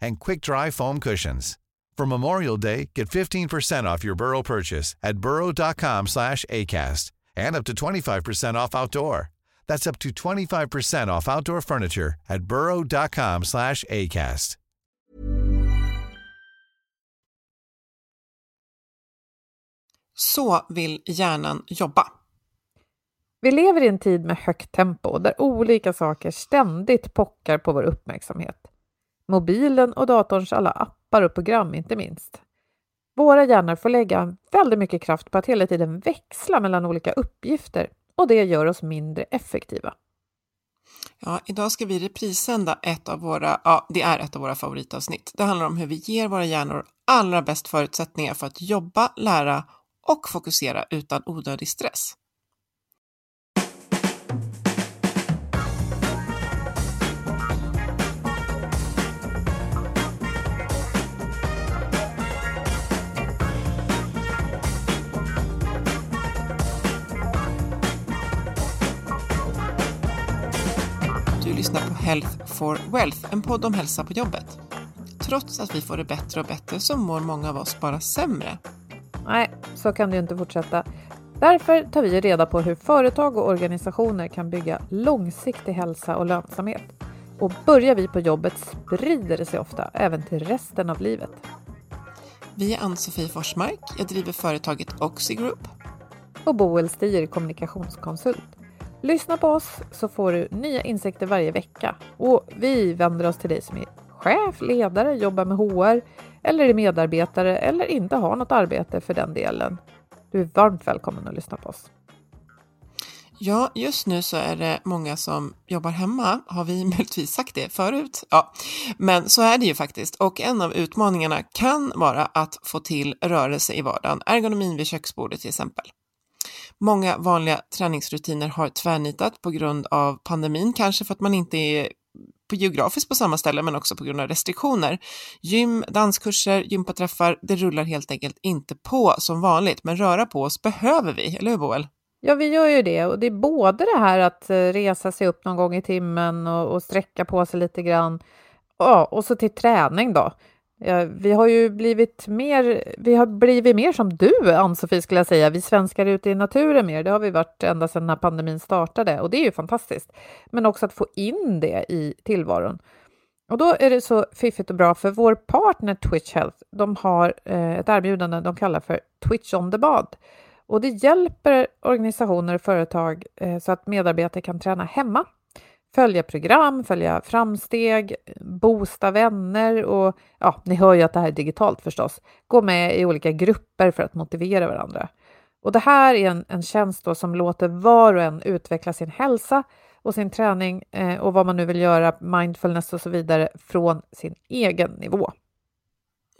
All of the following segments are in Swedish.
and quick-dry foam cushions. For Memorial Day, get 15% off your Burrow purchase at burrow.com slash ACAST and up to 25% off outdoor. That's up to 25% off outdoor furniture at burrow.com slash ACAST. Så vill hjärnan jobba. Vi lever i en tid med högt tempo där olika saker ständigt pockar på vår uppmärksamhet. Mobilen och datorns alla appar och program inte minst. Våra hjärnor får lägga väldigt mycket kraft på att hela tiden växla mellan olika uppgifter och det gör oss mindre effektiva. Ja, idag ska vi reprisända ett av våra, ja, det är ett av våra favoritavsnitt. Det handlar om hur vi ger våra hjärnor allra bäst förutsättningar för att jobba, lära och fokusera utan onödig stress. Lyssnar på Health for Wealth, en podd om hälsa på jobbet. Trots att vi får det bättre och bättre så mår många av oss bara sämre. Nej, så kan det ju inte fortsätta. Därför tar vi reda på hur företag och organisationer kan bygga långsiktig hälsa och lönsamhet. Och börjar vi på jobbet sprider det sig ofta även till resten av livet. Vi är Ann-Sofie Forsmark, jag driver företaget Oxy Group. Och Boel Stier, kommunikationskonsult. Lyssna på oss så får du nya insikter varje vecka. Och vi vänder oss till dig som är chef, ledare, jobbar med HR eller är medarbetare eller inte har något arbete för den delen. Du är varmt välkommen att lyssna på oss. Ja, just nu så är det många som jobbar hemma. Har vi möjligtvis sagt det förut? Ja, men så är det ju faktiskt. Och en av utmaningarna kan vara att få till rörelse i vardagen, ergonomin vid köksbordet till exempel. Många vanliga träningsrutiner har tvärnitat på grund av pandemin, kanske för att man inte är på geografiskt på samma ställe, men också på grund av restriktioner. Gym, danskurser, gympaträffar, det rullar helt enkelt inte på som vanligt, men röra på oss behöver vi, eller hur Boel? Ja, vi gör ju det och det är både det här att eh, resa sig upp någon gång i timmen och, och sträcka på sig lite grann. Ja, och så till träning då. Ja, vi har ju blivit mer, vi har blivit mer som du, Ann-Sofie, skulle jag säga. Vi svenskar är ute i naturen mer. Det har vi varit ända sedan den här pandemin startade och det är ju fantastiskt. Men också att få in det i tillvaron. Och då är det så fiffigt och bra för vår partner Twitch Health, de har eh, ett erbjudande de kallar för Twitch on the bad. Och det hjälper organisationer och företag eh, så att medarbetare kan träna hemma följa program, följa framsteg, boosta vänner och ja, ni hör ju att det här är digitalt förstås. Gå med i olika grupper för att motivera varandra. Och det här är en, en tjänst då som låter var och en utveckla sin hälsa och sin träning eh, och vad man nu vill göra, mindfulness och så vidare, från sin egen nivå.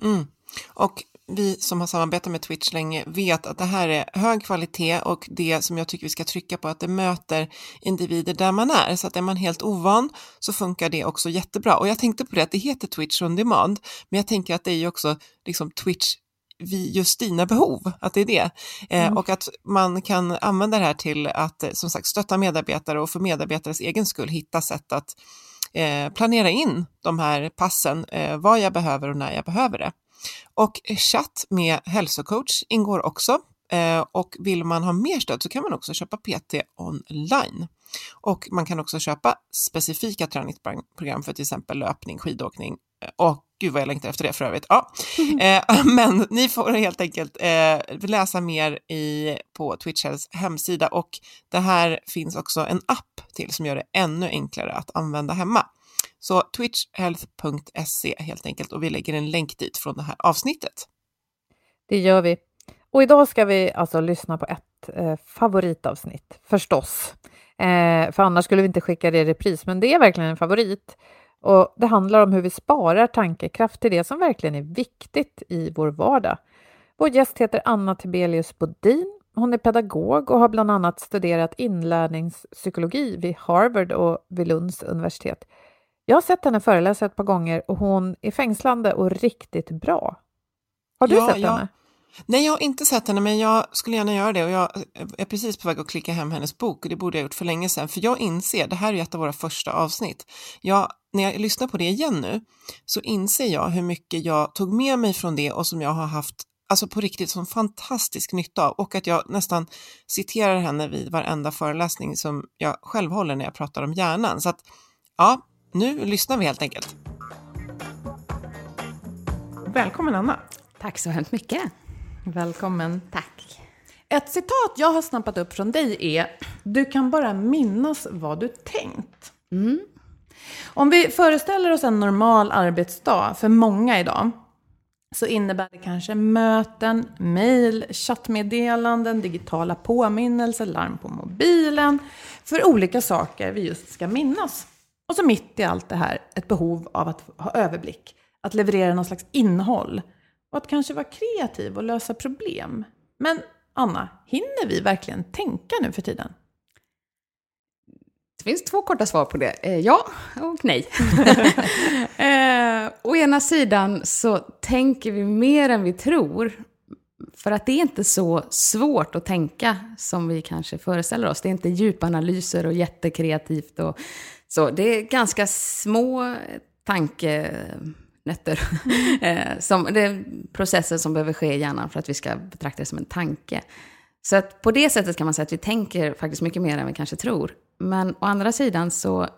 Mm. Och vi som har samarbetat med Twitch länge vet att det här är hög kvalitet och det som jag tycker vi ska trycka på att det möter individer där man är. Så att är man helt ovan så funkar det också jättebra. Och jag tänkte på det att det heter Twitch on demand, men jag tänker att det är ju också liksom Twitch vid just dina behov, att det är det. Eh, mm. Och att man kan använda det här till att eh, som sagt stötta medarbetare och för medarbetares egen skull hitta sätt att eh, planera in de här passen, eh, vad jag behöver och när jag behöver det. Och chatt med hälsocoach ingår också eh, och vill man ha mer stöd så kan man också köpa PT online. Och man kan också köpa specifika träningsprogram för till exempel löpning, skidåkning och gud vad jag längtar efter det för övrigt. Ja. Eh, men ni får helt enkelt eh, läsa mer i, på Twitchhells hemsida och det här finns också en app till som gör det ännu enklare att använda hemma. Så twitchhealth.se helt enkelt och vi lägger en länk dit från det här avsnittet. Det gör vi. Och idag ska vi alltså lyssna på ett eh, favoritavsnitt, förstås. Eh, för annars skulle vi inte skicka det i repris, men det är verkligen en favorit. Och Det handlar om hur vi sparar tankekraft till det som verkligen är viktigt i vår vardag. Vår gäst heter Anna Tibelius Bodin. Hon är pedagog och har bland annat studerat inlärningspsykologi vid Harvard och vid Lunds universitet. Jag har sett henne föreläsa ett par gånger och hon är fängslande och riktigt bra. Har du ja, sett ja. henne? Nej, jag har inte sett henne, men jag skulle gärna göra det och jag är precis på väg att klicka hem hennes bok och det borde jag gjort för länge sedan, för jag inser, det här är ett av våra första avsnitt, jag, när jag lyssnar på det igen nu så inser jag hur mycket jag tog med mig från det och som jag har haft alltså på riktigt som fantastisk nytta av och att jag nästan citerar henne vid varenda föreläsning som jag själv håller när jag pratar om hjärnan. Så att ja, nu lyssnar vi helt enkelt. Välkommen Anna! Tack så hemskt mycket! Välkommen. Tack. Ett citat jag har snappat upp från dig är Du kan bara minnas vad du tänkt. Mm. Om vi föreställer oss en normal arbetsdag för många idag så innebär det kanske möten, mejl, chattmeddelanden, digitala påminnelser, larm på mobilen för olika saker vi just ska minnas. Och så mitt i allt det här ett behov av att ha överblick, att leverera någon slags innehåll och att kanske vara kreativ och lösa problem. Men Anna, hinner vi verkligen tänka nu för tiden? Det finns två korta svar på det. Eh, ja och nej. eh, å ena sidan så tänker vi mer än vi tror. För att det är inte så svårt att tänka som vi kanske föreställer oss. Det är inte djupanalyser och jättekreativt. Och så. Det är ganska små tanke nötter. Mm. Eh, som, det är processer som behöver ske i hjärnan för att vi ska betrakta det som en tanke. Så att på det sättet kan man säga att vi tänker faktiskt mycket mer än vi kanske tror. Men å andra sidan så,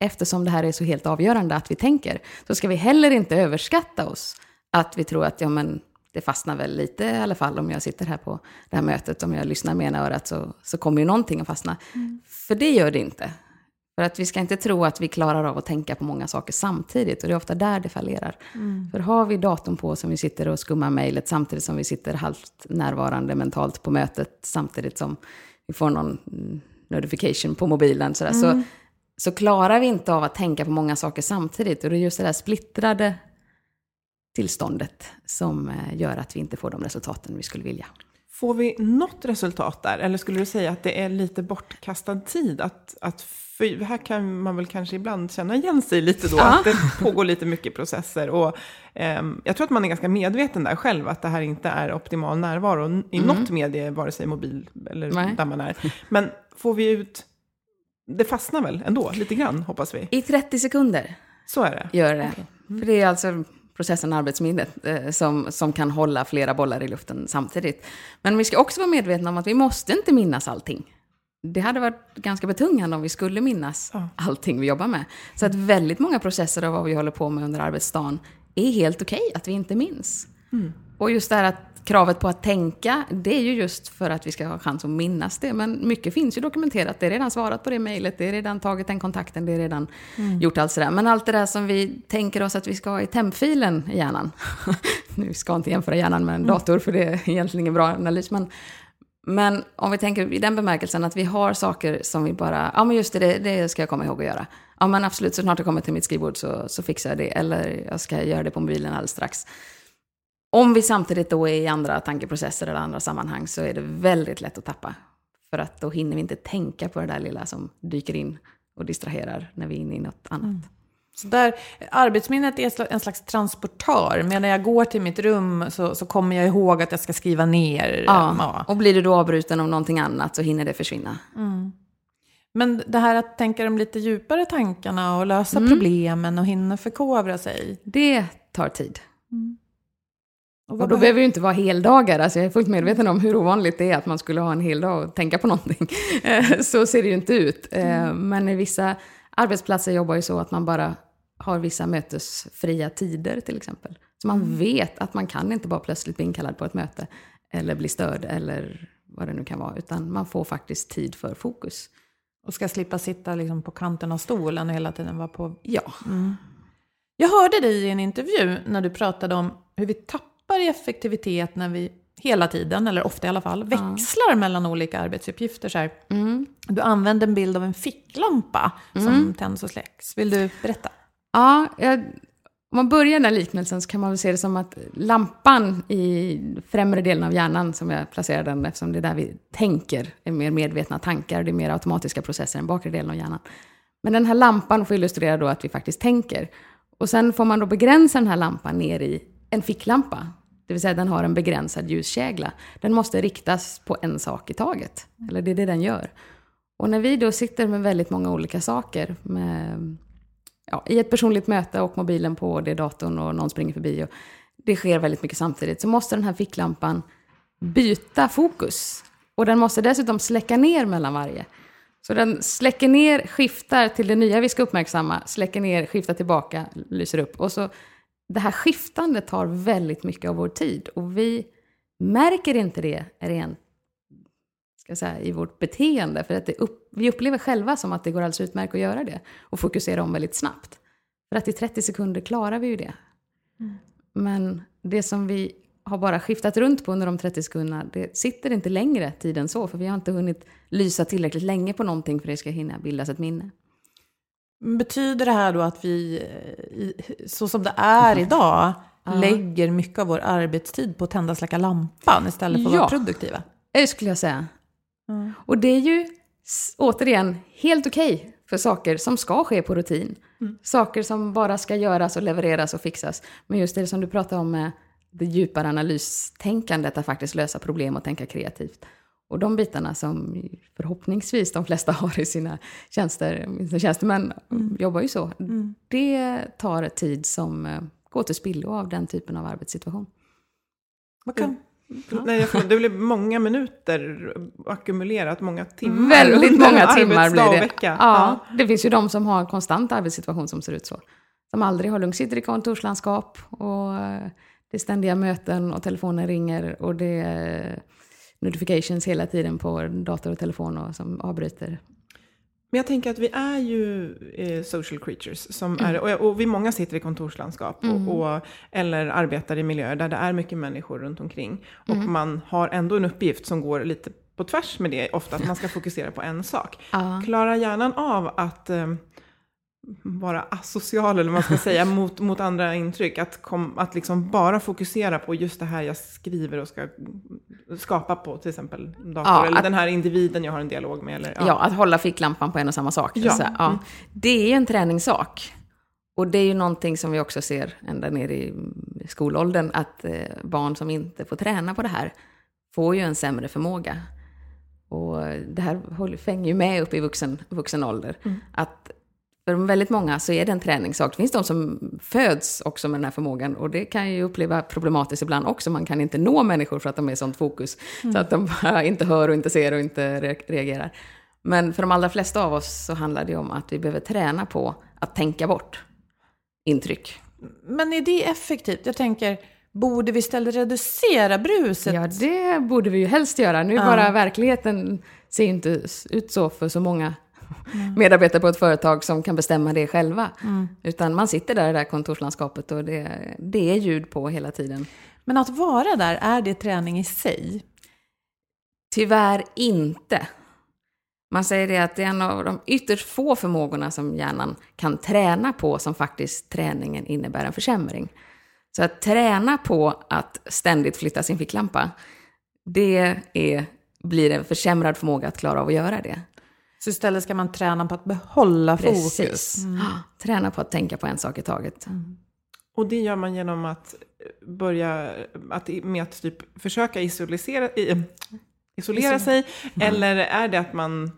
eftersom det här är så helt avgörande att vi tänker, så ska vi heller inte överskatta oss. Att vi tror att ja, men, det fastnar väl lite i alla fall om jag sitter här på det här mötet, om jag lyssnar med ena örat så, så kommer ju någonting att fastna. Mm. För det gör det inte. För att vi ska inte tro att vi klarar av att tänka på många saker samtidigt. Och det är ofta där det fallerar. Mm. För har vi datorn på som vi sitter och skummar mejlet samtidigt som vi sitter halvt närvarande mentalt på mötet samtidigt som vi får någon notification på mobilen. Sådär, mm. så, så klarar vi inte av att tänka på många saker samtidigt. Och det är just det där splittrade tillståndet som eh, gör att vi inte får de resultaten vi skulle vilja. Får vi något resultat där? Eller skulle du säga att det är lite bortkastad tid? Att, att, för här kan man väl kanske ibland känna igen sig lite då, att det pågår lite mycket processer. Och, eh, jag tror att man är ganska medveten där själv, att det här inte är optimal närvaro i mm. något medie, vare sig mobil eller Nej. där man är. Men får vi ut, det fastnar väl ändå lite grann, hoppas vi? I 30 sekunder. Så är det? Gör det. Okay. Mm. För det är alltså processen arbetsminnet eh, som, som kan hålla flera bollar i luften samtidigt. Men vi ska också vara medvetna om att vi måste inte minnas allting. Det hade varit ganska betungande om vi skulle minnas ja. allting vi jobbar med. Så att väldigt många processer av vad vi håller på med under arbetsdagen är helt okej okay att vi inte minns. Mm. Och just det här att kravet på att tänka, det är ju just för att vi ska ha chans att minnas det. Men mycket finns ju dokumenterat. Det är redan svarat på det mejlet, det är redan tagit den kontakten, det är redan mm. gjort allt sådär. Men allt det där som vi tänker oss att vi ska ha i tempfilen i hjärnan. nu ska jag inte jämföra hjärnan med en mm. dator, för det är egentligen ingen bra analys. Men, men om vi tänker i den bemärkelsen att vi har saker som vi bara, ja men just det, det ska jag komma ihåg att göra. Ja men absolut, så snart jag kommer till mitt skrivbord så, så fixar jag det. Eller jag ska göra det på mobilen alldeles strax. Om vi samtidigt då är i andra tankeprocesser eller andra sammanhang så är det väldigt lätt att tappa. För att då hinner vi inte tänka på det där lilla som dyker in och distraherar när vi är inne i något annat. Mm. Så där, arbetsminnet är en slags transportör. Men när jag går till mitt rum så, så kommer jag ihåg att jag ska skriva ner. Ja, Ja. och blir du då avbruten av någonting annat så hinner det försvinna. Men det här att tänka de lite djupare tankarna och lösa problemen och hinna förkovra sig. Det tar tid. Och Och vad då behö- behöver det ju inte vara heldagar. Alltså jag är fullt medveten om hur ovanligt det är att man skulle ha en hel dag och tänka på någonting. Eh, så ser det ju inte ut. Eh, Men i vissa arbetsplatser jobbar ju så att man bara har vissa mötesfria tider till exempel. Så man vet att man kan inte bara plötsligt bli inkallad på ett möte eller bli störd eller vad det nu kan vara. Utan man får faktiskt tid för fokus. och ska slippa sitta liksom på kanten av stolen och hela tiden vara på... Ja, Jag hörde dig i en intervju när du pratade om hur vi tappar i effektivitet när vi hela tiden, eller ofta i alla fall, växlar mellan olika arbetsuppgifter. Så här. Du använde en bild av en ficklampa som tänds och släcks. Vill du berätta? Ja, jag, om man börjar den här liknelsen så kan man väl se det som att lampan i främre delen av hjärnan, som jag placerar den eftersom det är där vi tänker, är mer medvetna tankar, det är mer automatiska processer än bakre delen av hjärnan. Men den här lampan får illustrera då att vi faktiskt tänker. Och sen får man då begränsa den här lampan ner i en ficklampa. Det vill säga den har en begränsad ljuskägla. Den måste riktas på en sak i taget. Eller det är det den gör. Och när vi då sitter med väldigt många olika saker, med, ja, i ett personligt möte och mobilen på, det är datorn och någon springer förbi och det sker väldigt mycket samtidigt, så måste den här ficklampan byta fokus. Och den måste dessutom släcka ner mellan varje. Så den släcker ner, skiftar till det nya vi ska uppmärksamma, släcker ner, skiftar tillbaka, lyser upp. Och så det här skiftandet tar väldigt mycket av vår tid. Och vi märker inte det rent ska säga, i vårt beteende. För att upp, vi upplever själva som att det går alldeles utmärkt att göra det. Och fokusera om väldigt snabbt. För att i 30 sekunder klarar vi ju det. Men det som vi har bara skiftat runt på under de 30 sekunderna, det sitter inte längre tid än så. För vi har inte hunnit lysa tillräckligt länge på någonting för att det ska hinna bildas ett minne. Betyder det här då att vi, eh, så som det är idag, lägger mycket av vår arbetstid på att tända och släcka lampan istället för att Ja. vara produktiva? Det skulle jag säga. Och det är ju återigen helt okej för saker som ska ske på rutin. Saker som bara ska göras och levereras och fixas. Men just det som du pratar om med det djupare analystänkandet, att faktiskt lösa problem och tänka kreativt. Och de bitarna som förhoppningsvis de flesta har i sina tjänster, sina tjänstemän jobbar ju så. Det tar tid som eh, går till spillo av den typen av arbetssituation. Vad kan... Nej, jag får, det blir många minuter ackumulerat, många timmar. Väldigt många timmar blir det. Vecka. Ja, det finns ju de som har en konstant arbetssituation som ser ut så. Som aldrig har lugn, sitter i kontorslandskap och eh, det är ständiga möten och telefonen ringer och det är notifications hela tiden på dator och telefon och som avbryter. Men jag tänker att vi är ju eh, social creatures. Som Mm. är, och, och vi många sitter i kontorslandskap och, och, eller arbetar i miljöer där det är mycket människor runt omkring. Och Mm. man har ändå en uppgift som går lite på tvärs med det. Ofta att man ska fokusera på en sak. Klarar hjärnan av att eh, vara asocial, eller vad man ska säga, mot, mot andra intryck. Att, kom, att liksom bara fokusera på just det här jag skriver och ska skapa på, till exempel dator. Ja, eller att- den här individen jag har en dialog med. Eller, Ja. att hålla ficklampan på en och samma sak. Ja. Så, ja. Det är en träningssak. Och det är ju någonting som vi också ser ända ner i skolåldern, att eh, barn som inte får träna på det här får ju en sämre förmåga. Och det här fänger ju med upp i vuxen, vuxen ålder. Att för väldigt många så är det en träningssak. Det finns de som föds också med den här förmågan och det kan ju uppleva problematiskt ibland också. Man kan inte nå människor för att de är i sånt fokus. Så att de bara inte hör och inte ser och inte re- reagerar. Men för de allra flesta av oss så handlar det om att vi behöver träna på att tänka bort intryck. Men är det effektivt? Jag tänker, borde vi istället reducera bruset? Ja, det borde vi ju helst göra. Nu bara verkligheten ser inte ut så för så många medarbetare på ett företag som kan bestämma det själva. Utan man sitter där i det där kontorslandskapet och det, det är ljud på hela tiden. Men att vara där, är det träning i sig? Tyvärr inte. Man säger det att det är en av de ytterst få förmågorna som hjärnan kan träna på som faktiskt träningen innebär en försämring. Så att träna på att ständigt flytta sin ficklampa, det är, blir en försämrad förmåga att klara av att göra det. Så istället ska man träna på att behålla fokus. Precis. Träna på att tänka på en sak i taget. Och det gör man genom att börja att, med att typ försöka isolera, isolera sig? Eller är det att man,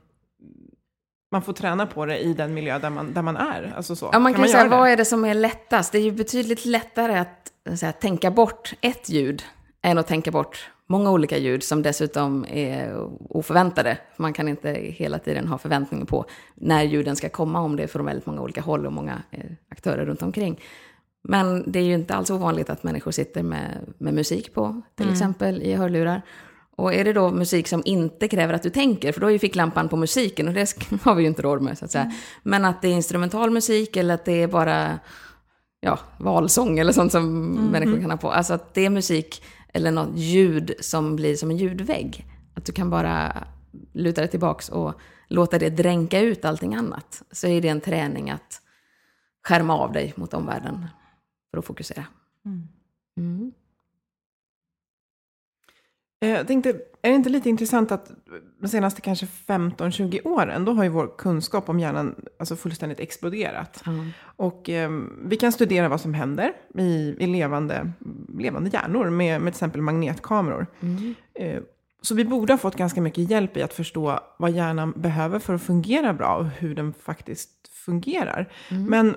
man får träna på det i den miljö där man, där man är? Alltså så. Ja, man kan, ju göra säga, vad är det som är lättast? Det är ju betydligt lättare att så här, tänka bort ett ljud än att tänka bort många olika ljud som dessutom är oförväntade. Man kan inte hela tiden ha förväntningar på när ljuden ska komma om det är från väldigt många olika håll och många eh, aktörer runt omkring. Men det är ju inte alls ovanligt att människor sitter med, med musik på, till exempel i hörlurar. Och är det då musik som inte kräver att du tänker, för då är ju ficklampan på musiken och det har vi ju inte råd med så att säga. Men att det är instrumental musik eller att det är bara ja, valsång eller sånt som människor kan ha på. Alltså att det är musik eller något ljud som blir som en ljudvägg. Att du kan bara luta dig tillbaks och låta det dränka ut allting annat. Så är det en träning att skärma av dig mot omvärlden för att fokusera. Mm. Eh, Jag tänkte, är det inte lite intressant att de senaste kanske 15-20 åren, då har ju vår kunskap om hjärnan alltså fullständigt exploderat. Och eh, vi kan studera vad som händer i, i levande, levande hjärnor med, med till exempel magnetkameror. Eh, så vi borde ha fått ganska mycket hjälp i att förstå vad hjärnan behöver för att fungera bra och hur den faktiskt fungerar. Men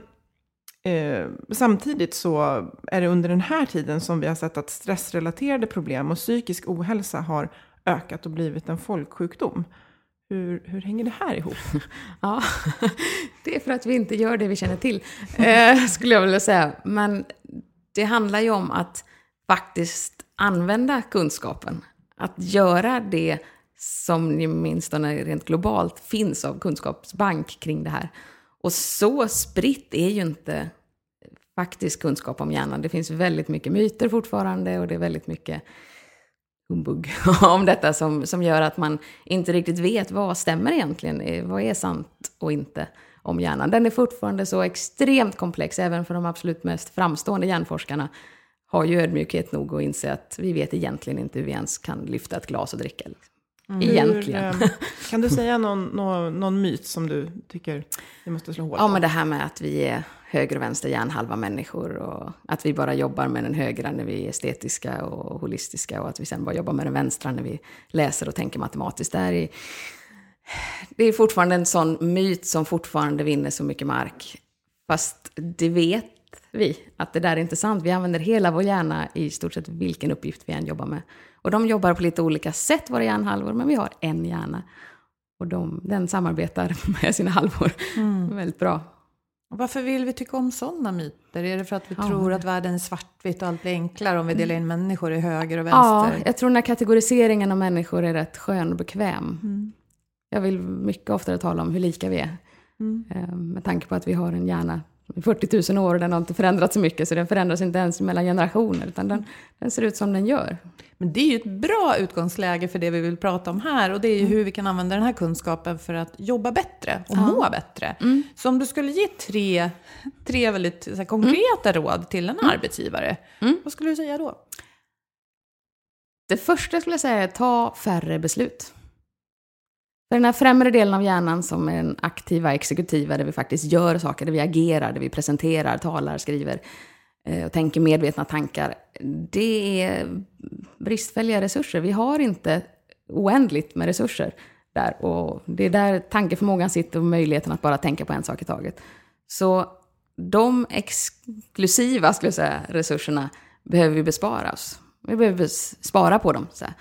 Eh, samtidigt så är det under den här tiden som vi har sett att stressrelaterade problem och psykisk ohälsa har ökat och blivit en folksjukdom. Hur, hur hänger det här ihop? Ja, det är för att vi inte gör det vi känner till, eh, skulle jag vilja säga. Men det handlar ju om att faktiskt använda kunskapen. Att göra det som åtminstone rent globalt finns av kunskapsbank kring det här. Och så spritt är ju inte faktisk kunskap om hjärnan. Det finns väldigt mycket myter fortfarande och det är väldigt mycket humbug om detta som, som gör att man inte riktigt vet vad stämmer egentligen, eh, vad är sant och inte om hjärnan. Den är fortfarande så extremt komplex, även för de absolut mest framstående hjärnforskarna har ju ödmjukhet nog att inse att vi vet egentligen inte hur vi ens kan lyfta ett glas och dricka. Liksom. Egentligen. Hur, eh, kan du säga någon, någon, någon myt som du tycker vi måste slå hål på? Ja, men det här med att vi är höger och vänster hjärnhalva människor och att vi bara jobbar med den högra när vi är estetiska och holistiska och att vi sen bara jobbar med den vänstra när vi läser och tänker matematiskt. Det, är, det är fortfarande en sån myt som fortfarande vinner så mycket mark. Fast det vet vi, att det där är inte sant. Vi använder hela vår hjärna i stort sett vilken uppgift vi än jobbar med. Och de jobbar på lite olika sätt, våra hjärnhalvor, men vi har en hjärna. Och de, den samarbetar med sina halvor väldigt bra. Och Varför vill vi tycka om sådana myter? Är det för att vi Ja. tror att världen är svartvit och allt blir enklare om vi delar in människor i höger och Ja, vänster? jag tror den här kategoriseringen av människor är rätt skön och bekväm. Jag vill mycket oftare tala om hur lika vi är. Eh, Med tanke på att vi har en hjärna 40 000 år och den har inte förändrats så mycket, så den förändras inte ens mellan generationer, utan den, den ser ut som den gör. Men det är ju ett bra utgångsläge för det vi vill prata om här och det är ju hur vi kan använda den här kunskapen för att jobba bättre och må bättre. Så om du skulle ge tre, tre väldigt här, konkreta råd till en arbetsgivare, vad skulle du säga då? Det första skulle jag säga är ta färre beslut. För den här främre delen av hjärnan som är den aktiva, exekutiva, där vi faktiskt gör saker, där vi agerar, där vi presenterar, talar, skriver eh, och tänker medvetna tankar. Det är bristfälliga resurser. Vi har inte oändligt med resurser där. Och det är där tankeförmågan sitter och möjligheten att bara tänka på en sak i taget. Så de exklusiva skulle jag säga, resurserna behöver vi bespara oss. Vi behöver spara på dem så här,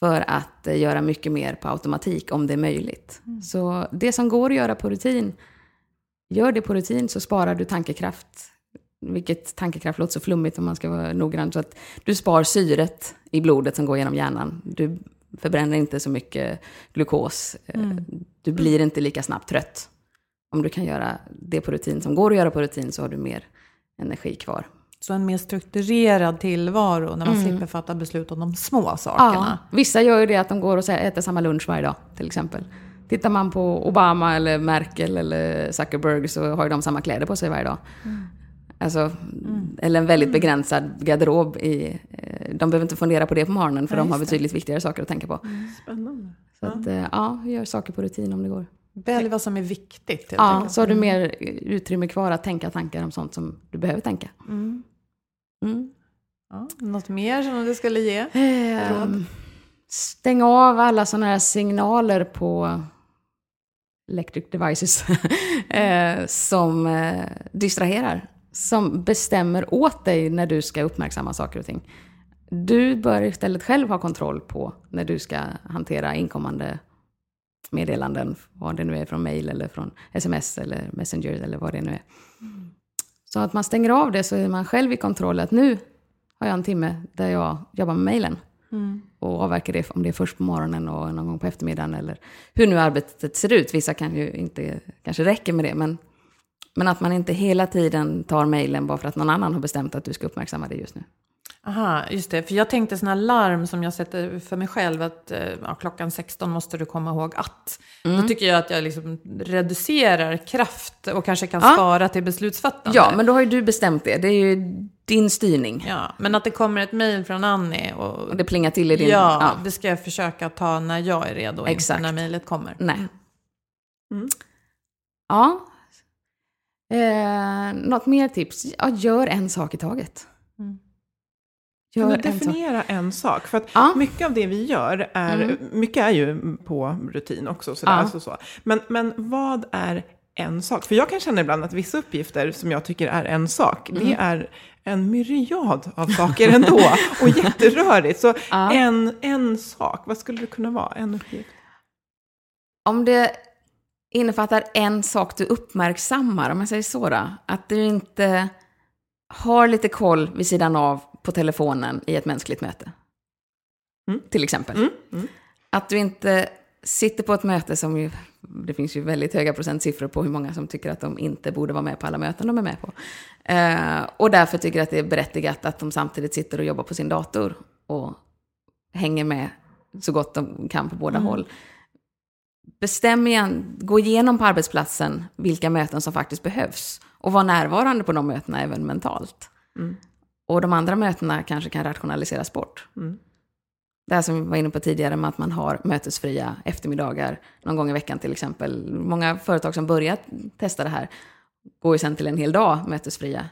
för att eh, göra mycket mer på automatik om det är möjligt. Så det som går att göra på rutin, gör det på rutin så sparar du tankekraft. Vilket tankekraft låter så flummigt om man ska vara noggrann. Så att du spar syret i blodet som går genom hjärnan. Du förbränner inte så mycket glukos. Eh, Du blir inte lika snabbt trött. Om du kan göra det på rutin som går att göra på rutin så har du mer energi kvar. Så en mer strukturerad tillvaro när man slipper fatta beslut om de små sakerna. Ja, vissa gör ju det att de går och äter samma lunch varje dag, till exempel. Tittar man på Obama eller Merkel eller Zuckerberg så har ju de samma kläder på sig varje dag. Alltså, Eller en väldigt begränsad garderob. I, eh, de behöver inte fundera på det på morgonen för Ja, de har just det. betydligt viktigare saker att tänka på. Spännande. Så att, eh, ja, gör saker på rutin om det går. Välj vad som är viktigt Ja, så har du mer utrymme kvar att tänka tankar om sånt som du behöver tänka. Mm. Mm. Ja, något mer som du skulle ge? Ehm, stäng av alla sådana här signaler på electric devices eh, som eh, distraherar. Som bestämmer åt dig när du ska uppmärksamma saker och ting. Du bör istället själv ha kontroll på när du ska hantera inkommande meddelanden, vad det nu är från mail eller från sms eller messenger eller vad det nu är. Så att man stänger av det så är man själv i kontroll att nu har jag en timme där jag jobbar med mejlen. Och avverkar det om det är först på morgonen och någon gång på eftermiddagen eller hur nu arbetet ser ut. Vissa kan ju inte, kanske räcker med det, men, men att man inte hela tiden tar mejlen bara för att någon annan har bestämt att du ska uppmärksamma det just nu. Aha, just det. För jag tänkte sådana larm som jag sätter för mig själv att eh, ja, klockan 16 måste du komma ihåg att. Mm. Då tycker jag att jag liksom reducerar kraft och kanske kan Ja. spara till beslutsfattande. Ja, men då har ju du bestämt det. Det är ju din styrning. Ja, men att det kommer ett mejl från Annie och, Och det plingar till i din... ja, det ska jag försöka ta när jag är redo, Exakt. inte när mejlet kommer. Nej. Mm. Ja. Eh, något mer tips? Ja, gör en sak i taget. Mm. Kan Gör du en sak. definiera en sak? För att Ja. mycket av det vi gör är, Mm. mycket är ju på rutin också. Sådär, Ja. alltså så. Men, men vad är en sak? För jag kan känna ibland att vissa uppgifter som jag tycker är en sak, det Mm. är en myriad av saker ändå. och jätterörigt. Så Ja. en, en sak, vad skulle det kunna vara? En uppgift? Om det innefattar en sak du uppmärksammar, om jag säger så då, att du inte har lite koll vid sidan av på telefonen i ett mänskligt möte. Mm. Till exempel. Mm, mm. Att du inte sitter på ett möte som ju, det finns ju väldigt höga procentsiffror på hur många som tycker att de inte borde vara med på alla möten de är med på. Eh, och därför tycker att det är berättigat att de samtidigt sitter och jobbar på sin dator och hänger med så gott de kan på båda håll. Bestäm igen, gå igenom på arbetsplatsen vilka möten som faktiskt behövs och var närvarande på de mötena även mentalt. Mm. Och de andra mötena kanske kan rationaliseras bort. Mm. Det här som vi var inne på tidigare med att man har mötesfria eftermiddagar någon gång i veckan till exempel. Många företag som börjat testa det här går ju sen till en hel dag mötesfria.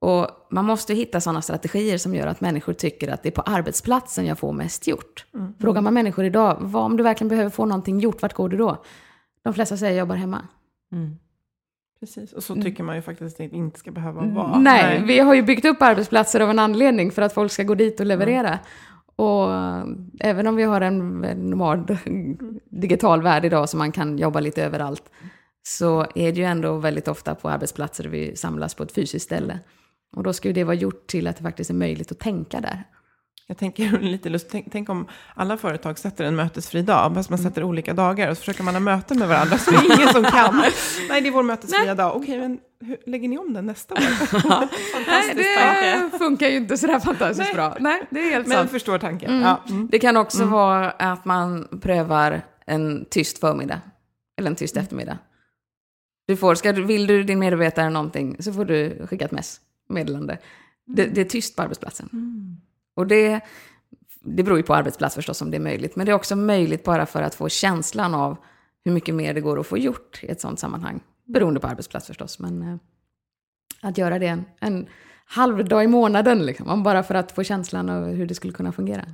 Och man måste hitta sådana strategier som gör att människor tycker att det är på arbetsplatsen jag får mest gjort. Frågar man människor idag, vad, om du verkligen behöver få någonting gjort, vart går du då? De flesta säger jag jobbar hemma. Mm. Precis, och så tycker man ju faktiskt att det inte ska behöva vara. Nej, vi har ju byggt upp arbetsplatser av en anledning för att folk ska gå dit och leverera. Och eh, även om vi har en normal digital värld idag så man kan jobba lite överallt, så är det ju ändå väldigt ofta på arbetsplatser vi samlas på ett fysiskt ställe. Och då ska ju det vara gjort till att det faktiskt är möjligt att tänka där. Jag tänker lite lust, tänk, tänk om alla företag sätter en mötesfri dag, fast man Mm. sätter olika dagar och så försöker man ha möten med varandra så det är ingen som kan. Nej, det är vår mötesfria dag. Okej, men hur, lägger ni om den nästa år? Nej, Fantastisk tanke. det funkar ju inte sådär fantastiskt Nej. bra. Nej, det är helt Men sant. förstår tanken. Mm. Ja. Mm. Det kan också vara att man prövar en tyst förmiddag. Eller en tyst eftermiddag. Du får, ska vill du din medarbetare någonting så får du skicka ett mess, meddelande. Det, det är tyst på arbetsplatsen. Och det, det beror ju på arbetsplats förstås om det är möjligt. Men det är också möjligt bara för att få känslan av hur mycket mer det går att få gjort i ett sånt sammanhang. Beroende på arbetsplats förstås. Men eh, att göra det en, en halv dag i månaden, liksom, bara för att få känslan av hur det skulle kunna fungera.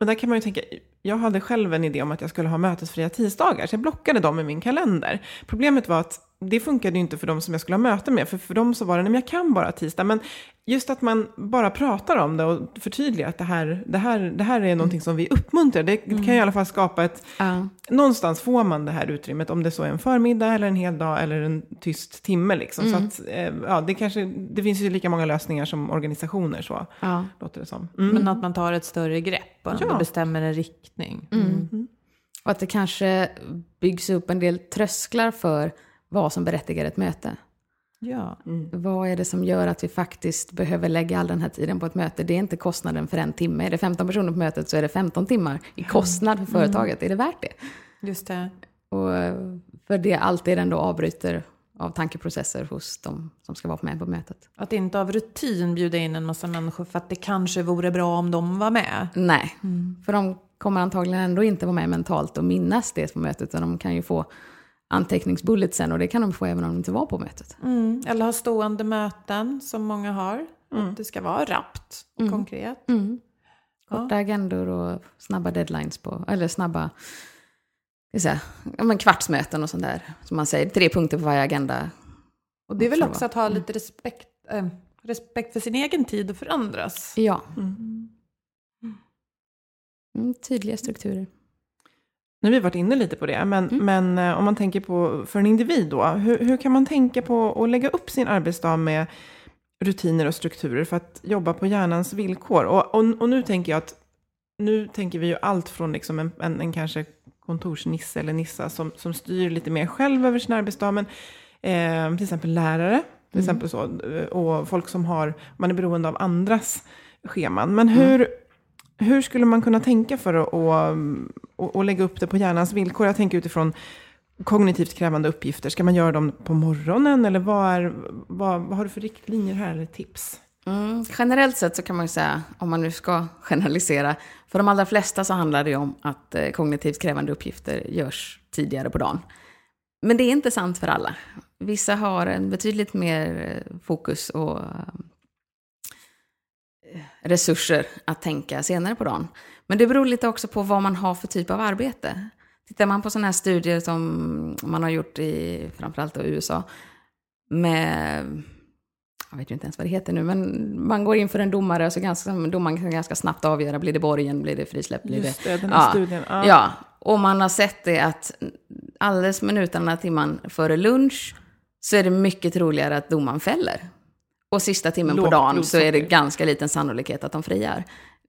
Men där kan man ju tänka, jag hade själv en idé om att jag skulle ha mötesfria tisdagar, så jag blockade dem i min kalender. Problemet var att det funkade ju inte för de som jag skulle ha möte med, för för dem så var det, nej men jag kan bara tisdag. Men just att man bara pratar om det och förtydligar att det här, det här, det här är någonting som vi uppmuntrar, det kan ju i alla fall skapa ett, Ja. någonstans får man det här utrymmet, om det så är en förmiddag eller en hel dag eller en tyst timme liksom. Så att, eh, ja, det kanske, det finns ju lika många lösningar som organisationer så, Ja. låter det som. Mm. Men att man tar ett större grepp och Ja. bestämmer en riktning. Och att det kanske byggs upp en del trösklar för vad som berättigar ett möte. Ja. Vad är det som gör att vi faktiskt behöver lägga all den här tiden på ett möte? Det är inte kostnaden för en timme. Är det 15 personer på mötet så är det 15 timmar i kostnad för företaget. Är det värt det? Just det. Och eh, för det alltid ändå avbryter av tankeprocesser hos de som ska vara med på mötet. Att inte av rutin bjuda in en massa människor för att det kanske vore bra om de var med. Nej, för de kommer antagligen ändå inte vara med mentalt och minnas det på mötet, utan de kan ju få anteckningsbulletsen och det kan de få även om de inte var på mötet. Mm. Eller ha stående möten som många har. Att det ska vara rappt och Mm. konkret. Mm. Ja. Korta agendor och snabba deadlines på, eller snabba säga, ja, men kvartsmöten och sånt där. Som man säger, tre punkter på varje agenda. Och det är väl också att ha lite respekt, eh, respekt för sin egen tid och för andras. Ja, Mm. mm, tydliga strukturer. Nu har vi varit inne lite på det, men, Mm. men eh, om man tänker på för en individ då, hur, hur kan man tänka på att lägga upp sin arbetsdag med rutiner och strukturer för att jobba på hjärnans villkor? Och, och, och nu tänker jag att, nu tänker vi ju allt från liksom en, en, en kanske kontorsnisse eller nissa som, som styr lite mer själv över sin arbetsdag, men eh, till exempel lärare, till Mm. exempel så, eh, och folk som har, man är beroende av andras scheman. Men hur, hur skulle man kunna tänka för att och, och, lägga upp det på hjärnans villkor? Jag tänker utifrån kognitivt krävande uppgifter. Ska man göra dem på morgonen eller vad, är, vad, vad har du för riktlinjer här eller tips? Mm. Generellt sett så kan man ju säga, om man nu ska generalisera, för de allra flesta så handlar det ju om att eh, kognitivt krävande uppgifter görs tidigare på dagen. Men det är inte sant för alla. Vissa har en betydligt mer eh, fokus och eh, resurser att tänka senare på dagen. Men det beror lite också på vad man har för typ av arbete. Tittar man på sådana här studier som man har gjort i framförallt då USA med jag vet ju inte ens vad det heter nu, men man går in för en domare och så ganska, domaren kan ganska snabbt avgöra, blir det borgen, blir det frisläpp, blir Just det... det, den här ja, studien. Ja. Ja, och man har sett det att alldeles minuterna, timman före lunch så är det mycket troligare att domaren fäller. Och sista timmen på Lågt dagen så är det ganska liten sannolikhet att de friar.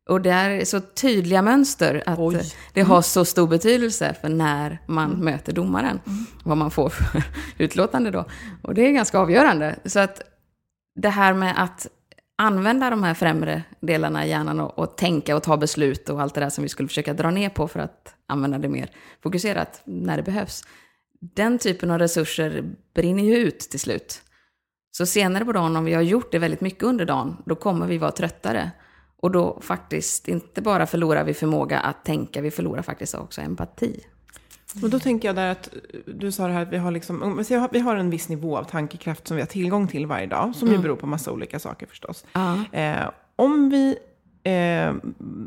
Och det är så tydliga mönster att Oj. det har så stor betydelse för när man möter domaren. Vad man får för utlåtande då. Och det är ganska avgörande. Så att det här med att använda de här främre delarna i hjärnan och, och tänka och ta beslut och allt det där som vi skulle försöka dra ner på för att använda det mer fokuserat när det behövs. Den typen av resurser brinner ju ut till slut. Så senare på dagen, om vi har gjort det väldigt mycket under dagen, då kommer vi vara tröttare. Och då faktiskt, inte bara förlorar vi förmåga att tänka, vi förlorar faktiskt också empati. Och då tänker jag där att du sa det här att vi har, liksom, om vi har en viss nivå av tankekraft som vi har tillgång till varje dag, som ju beror på massa olika saker förstås. Ja. Eh, om vi, eh,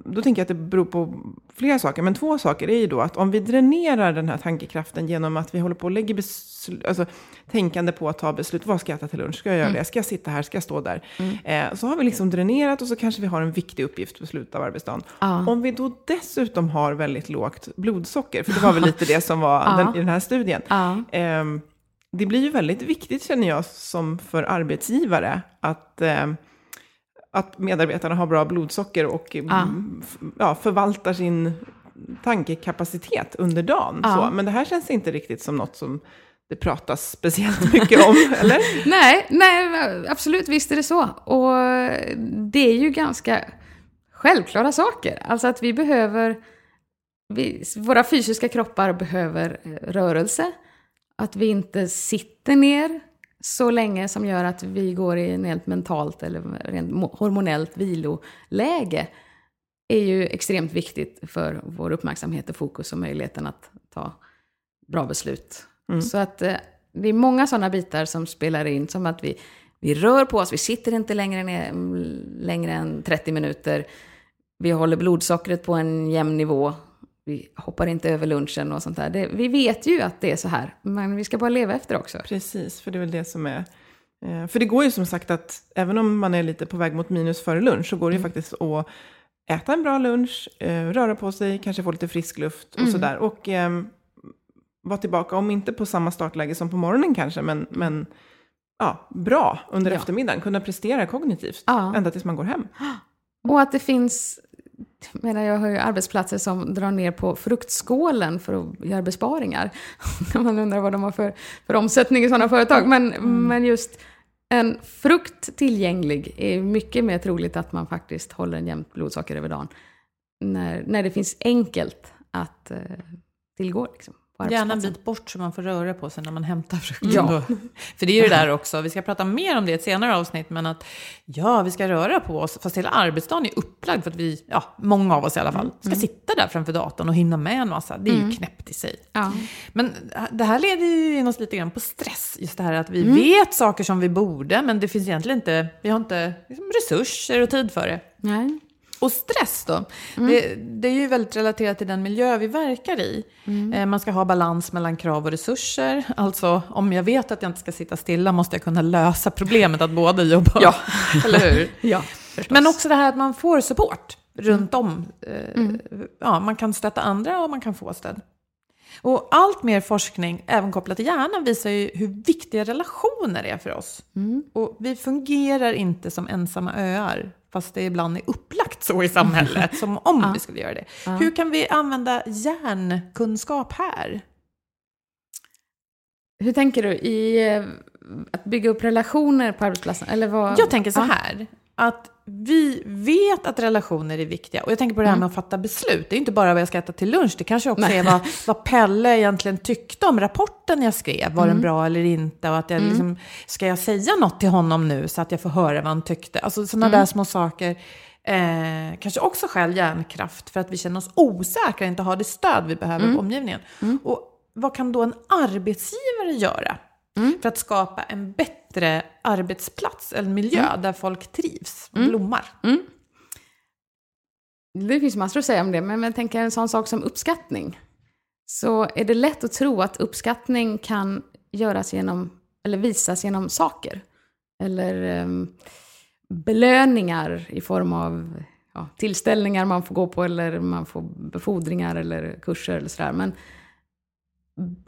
då tänker jag att det beror på flera saker, men två saker är ju då att om vi dränerar den här tankekraften genom att vi håller på och lägger beslut, alltså tänkande på att ta beslut, vad ska jag äta till lunch, ska jag göra det, ska jag sitta här, ska jag stå där? Eh, så har vi liksom dränerat och så kanske vi har en viktig uppgift på slutet av arbetsdagen. Ja. Om vi då dessutom har väldigt lågt blodsocker, för det var väl lite det som var Ja. den, i den här studien, Ja. Ehm, det blir ju väldigt viktigt känner jag som för arbetsgivare att, ehm, att medarbetarna har bra blodsocker och mm, f- ja, förvaltar sin tankekapacitet under dagen. Så. Men det här känns inte riktigt som något som det pratas speciellt mycket om, eller? Nej, nej, absolut visst är det så. Och det är ju ganska självklara saker. Alltså att vi behöver, vi, våra fysiska kroppar behöver eh, rörelse. Att vi inte sitter ner så länge som gör att vi går i en helt mentalt eller rent mo- hormonellt viloläge är ju extremt viktigt för vår uppmärksamhet och fokus och möjligheten att ta bra beslut. Så att eh, det är många sådana bitar som spelar in, som att vi, vi rör på oss, vi sitter inte längre, ner, mm, längre än 30 minuter, vi håller blodsockret på en jämn nivå, vi hoppar inte över lunchen och sånt där. Det, vi vet ju att det är så här, men vi ska bara leva efter också. Precis, för det är väl det som är... eh, För det går ju som sagt att även om man är lite på väg mot minus före lunch så går det ju faktiskt att äta en bra lunch, eh, röra på sig, kanske få lite frisk luft och sådär. Och ehm, vara tillbaka, om inte på samma startläge som på morgonen kanske, men, men ja, bra under Ja. eftermiddagen. Kunna prestera kognitivt Ja. ända tills man går hem. Och att det finns, menar jag har ju arbetsplatser som drar ner på fruktskålen för att göra besparingar. Man undrar vad de har för, för omsättning i sådana företag. Men, men just en frukt tillgänglig är mycket mer troligt att man faktiskt håller en jämnt blodsocker över dagen. När, när det finns enkelt att eh, tillgå liksom, Gärna en bit bort så man får röra på sig när man hämtar frukten. Ja. då. För det är ju det där också, vi ska prata mer om det i ett senare avsnitt, men att ja, vi ska röra på oss, fast hela arbetsdagen är upplagd för att vi, ja, många av oss i alla fall, ska sitta där framför datorn och hinna med en massa. Det är ju knäppt i sig. Ja. Men det här leder ju in oss lite grann på stress. Just det här att vi vet saker som vi borde, men det finns egentligen inte, vi har inte liksom, resurser och tid för det. Nej. Och stress då? Det, det är ju väldigt relaterat till den miljö vi verkar i. Eh, Man ska ha balans mellan krav och resurser. Alltså, om jag vet att jag inte ska sitta stilla måste jag kunna lösa problemet att både jobba Ja. eller hur? Ja, förstås. Men också det här att man får support runt om. Eh, Ja, man kan stötta andra och man kan få stöd. Och allt mer forskning, även kopplat till hjärnan, visar ju hur viktiga relationer är för oss. Och vi fungerar inte som ensamma öar, fast det ibland är upplagt så i samhället, som om vi skulle göra det. Hur kan vi använda hjärnkunskap här? Hur tänker du i eh, att bygga upp relationer på arbetsplatsen? Eller vad? Jag tänker så Ja. här, att vi vet att relationer är viktiga. Och jag tänker på det här med att fatta beslut. Det är inte bara vad jag ska äta till lunch, det kanske också är vad, vad Pelle egentligen tyckte om rapporten jag skrev. Var den bra eller inte? Och att jag liksom, ska jag säga något till honom nu så att jag får höra vad han tyckte? Alltså sådana där små saker. Eh, kanske också skäl hjärnkraft för att vi känner oss osäkra och inte har det stöd vi behöver på omgivningen. Och vad kan då en arbetsgivare göra för att skapa en bättre arbetsplats, en miljö där folk trivs och blommar? Det finns massor att säga om det, men jag tänker en sån sak som uppskattning. Så är det lätt att tro att uppskattning kan göras genom, eller visas genom saker. Eller ehm, belöningar i form av ja, tillställningar man får gå på, eller man får befordringar eller kurser eller sådär. Men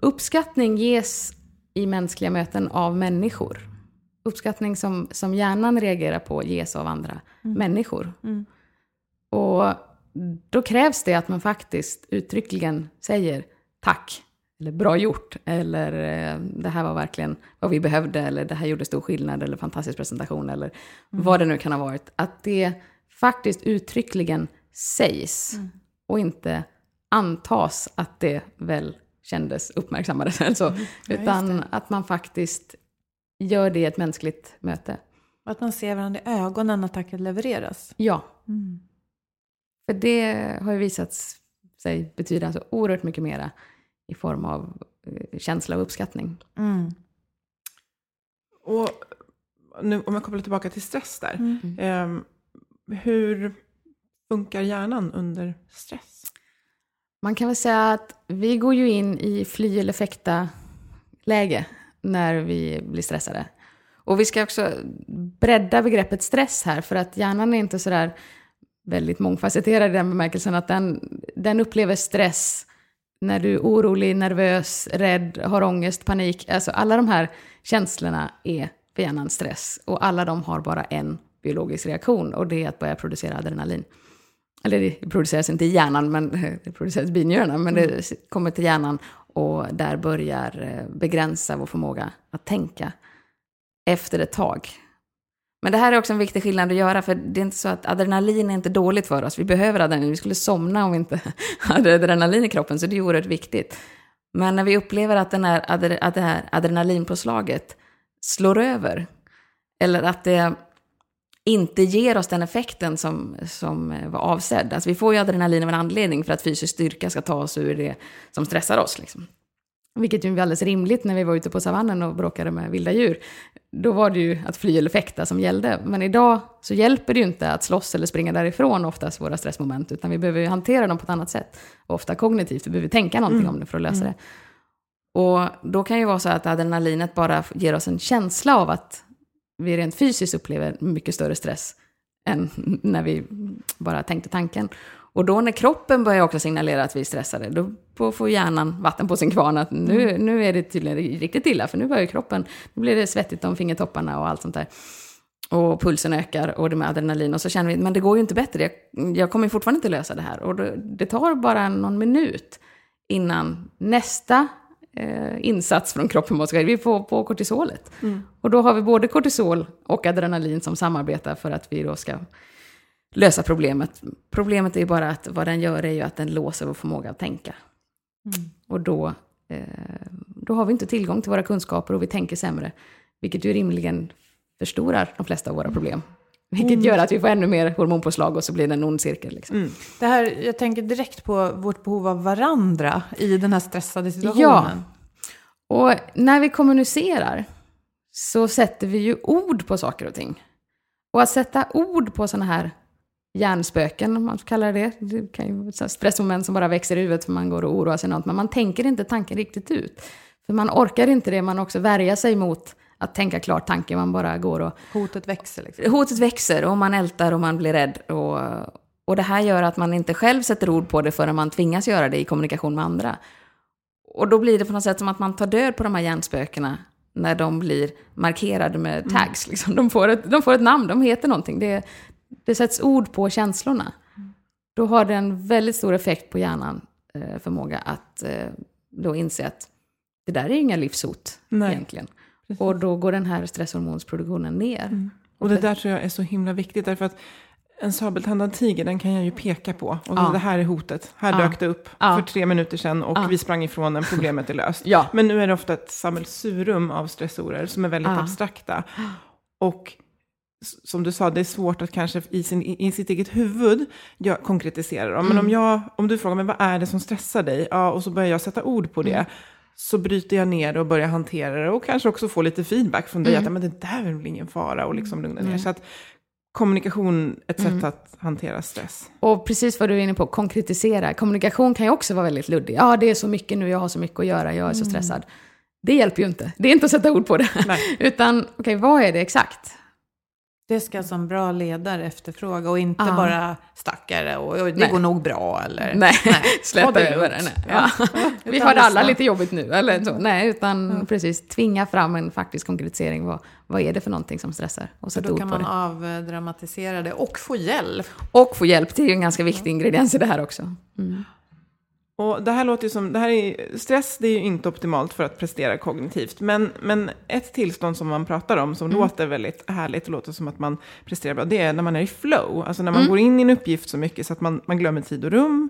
uppskattning ges i mänskliga möten av människor. Uppskattning som, som hjärnan reagerar på ges av andra människor. Och då krävs det att man faktiskt uttryckligen säger tack, eller bra gjort, eller eh, det här var verkligen vad vi behövde, eller det här gjorde stor skillnad, eller fantastisk presentation, eller vad det nu kan ha varit. Att det faktiskt uttryckligen sägs och inte antas att det väl kändes uppmärksammades eller så, utan att man faktiskt gör det i ett mänskligt möte. Och Att man ser varandra i ögonen när tacket levereras. Ja. För det har ju visat sig betyda så oerhört mycket mera i form av eh, känsla och uppskattning. Och nu, om jag kopplar tillbaka till stress där. ehm, hur funkar hjärnan under stress? Man kan väl säga att vi går ju in i fly eller fäkta-läge när vi blir stressade. Och vi ska också bredda begreppet stress här, för att hjärnan är inte sådär väldigt mångfacetterad i den bemärkelsen att den, den upplever stress när du är orolig, nervös, rädd, har ångest, panik. Alltså alla de här känslorna är för hjärnan stress. Och alla de har bara en biologisk reaktion och det är att börja producera adrenalin. Eller det produceras inte i hjärnan, men det produceras i binjurarna, men det kommer till hjärnan och där börjar eh, begränsa vår förmåga att tänka efter ett tag. Men det här är också en viktig skillnad att göra, för det är inte så att adrenalin är inte dåligt för oss. Vi behöver adrenalin, vi skulle somna om vi inte hade adrenalin i kroppen, så det är oerhört viktigt. Men när vi upplever att, den här, att det här adrenalinpåslaget slår över, eller att det inte ger oss den effekten som, som eh, var avsedd. Alltså vi får ju adrenalin av en anledning för att fysisk styrka ska ta oss ur det som stressar oss. Liksom. Vilket ju var alldeles rimligt när vi var ute på savannen och bråkade med vilda djur. Då var det ju att fly eller fäkta som gällde. Men idag så hjälper det ju inte att slåss eller springa därifrån oftast våra stressmoment, utan vi behöver ju hantera dem på ett annat sätt. Ofta kognitivt, vi behöver tänka någonting om det för att lösa det. Och då kan ju vara så att adrenalinet bara ger oss en känsla av att vi rent fysiskt upplever mycket större stress än när vi bara tänkte tanken. Och då när kroppen börjar också signalera att vi är stressade, då får- hjärnan vatten på sin kvarn att nu, nu är det tydligen riktigt illa, för nu börjar kroppen, nu blir det svettigt om fingertopparna och allt sånt där. Och pulsen ökar och det med adrenalin och så känner vi, men det går ju inte bättre, jag, jag kommer fortfarande inte lösa det här. Och det, det tar bara någon minut innan nästa eh, insats från kroppen ske. Vi får på kortisolet. Och då har vi både kortisol och adrenalin som samarbetar för att vi då ska lösa problemet. Problemet är ju bara att vad den gör är ju att den låser vår förmåga att tänka. Och då eh, då har vi inte tillgång till våra kunskaper och vi tänker sämre. Vilket ju rimligen förstorar de flesta av våra problem. Vilket Mm. gör att vi får ännu mer hormonpåslag och så blir det en ond cirkel. Liksom. Det här, jag tänker direkt på vårt behov av varandra i den här stressade situationen. Ja. Och när vi kommunicerar så sätter vi ju ord på saker och ting. Och att sätta ord på sådana här hjärnspöken, om man kallar det det. Kan ju vara stressmoment som bara växer i huvudet för man går och oroar sig något. Men man tänker inte tanken riktigt ut. För man orkar inte det, man också värja sig mot att tänka klart tanke. Man bara går och Hotet växer liksom. hotet växer och man ältar och man blir rädd. Och, och det här gör att man inte själv sätter ord på det förrän man tvingas göra det i kommunikation med andra. Och då blir det på något sätt som att man tar död på de här hjärnspökena när de blir markerade med tags. Liksom. De, får ett, de får ett namn, de heter någonting. Det, det sätts ord på känslorna. Då har det en väldigt stor effekt på hjärnan, eh, förmåga att eh, då inse att det där är inga livshot Nej. egentligen. Och då går den här stresshormonsproduktionen ner. Och det där tror jag är så himla viktigt. Därför att en sabeltandad tiger, den kan jag ju peka på. Och Ja. det här är hotet. Här Ja. dök det upp Ja. för tre minuter sedan och Ja. vi sprang ifrån den, problemet är löst. Men nu är det ofta ett sammelsurium av stressorer som är väldigt abstrakta. Och som du sa, det är svårt att kanske i, sin, i sitt eget huvud ja, konkretisera dem. Men om, jag, om du frågar mig vad är det som stressar dig? Ja, och så börjar jag sätta ord på det. Så bryter jag ner det och börjar hantera det. Och kanske också få lite feedback från dig. Att "Ja, men det där är väl ingen fara. Och liksom lugna ner. Så att kommunikation är ett sätt att hantera stress. Och precis vad du är inne på, konkretisera. Kommunikation kan ju också vara väldigt luddig. Ja, det är så mycket nu, jag har så mycket att göra, jag är så stressad. Det hjälper ju inte. Det är inte att sätta ord på det. Nej. Utan, okej, vad är det exakt? Det ska som bra ledare efterfråga och inte Ja. bara stackare och och det Nej. går nog bra eller... Nej, Ta släppa över det. Nej. Ja. Vi har alla lite jobbigt nu, eller så. Nej, utan precis tvinga fram en faktisk konkretisering. Vad, vad är det för någonting som stressar? Och sätta då kan man det. avdramatisera det och få hjälp. Och få hjälp, det är ju en ganska viktig ingrediens i det här också. Mm. Och det här låter ju som, det här är, stress det är ju inte optimalt för att prestera kognitivt. Men, men ett tillstånd som man pratar om som låter väldigt härligt och låter som att man presterar bra, det är när man är i flow. Alltså när man går in i en uppgift så mycket så att man, man glömmer tid och rum.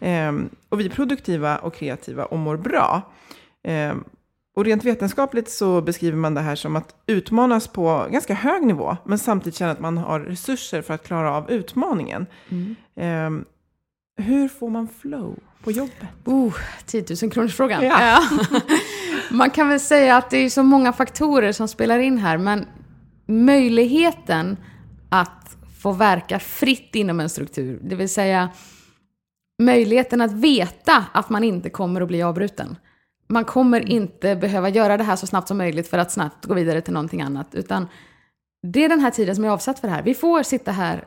Ehm, och vi är produktiva och kreativa och mår bra. Ehm, och rent vetenskapligt så beskriver man det här som att utmanas på ganska hög nivå, men samtidigt känna att man har resurser för att klara av utmaningen. Ehm, hur får man flow på jobbet? Oh, 10 000 kronors frågan. Ja. Man kan väl säga att det är så många faktorer som spelar in här, men möjligheten att få verka fritt inom en struktur, det vill säga möjligheten att veta att man inte kommer att bli avbruten. Man kommer inte behöva göra det här så snabbt som möjligt för att snabbt gå vidare till någonting annat, utan det är den här tiden som är avsatt för det här. Vi får sitta här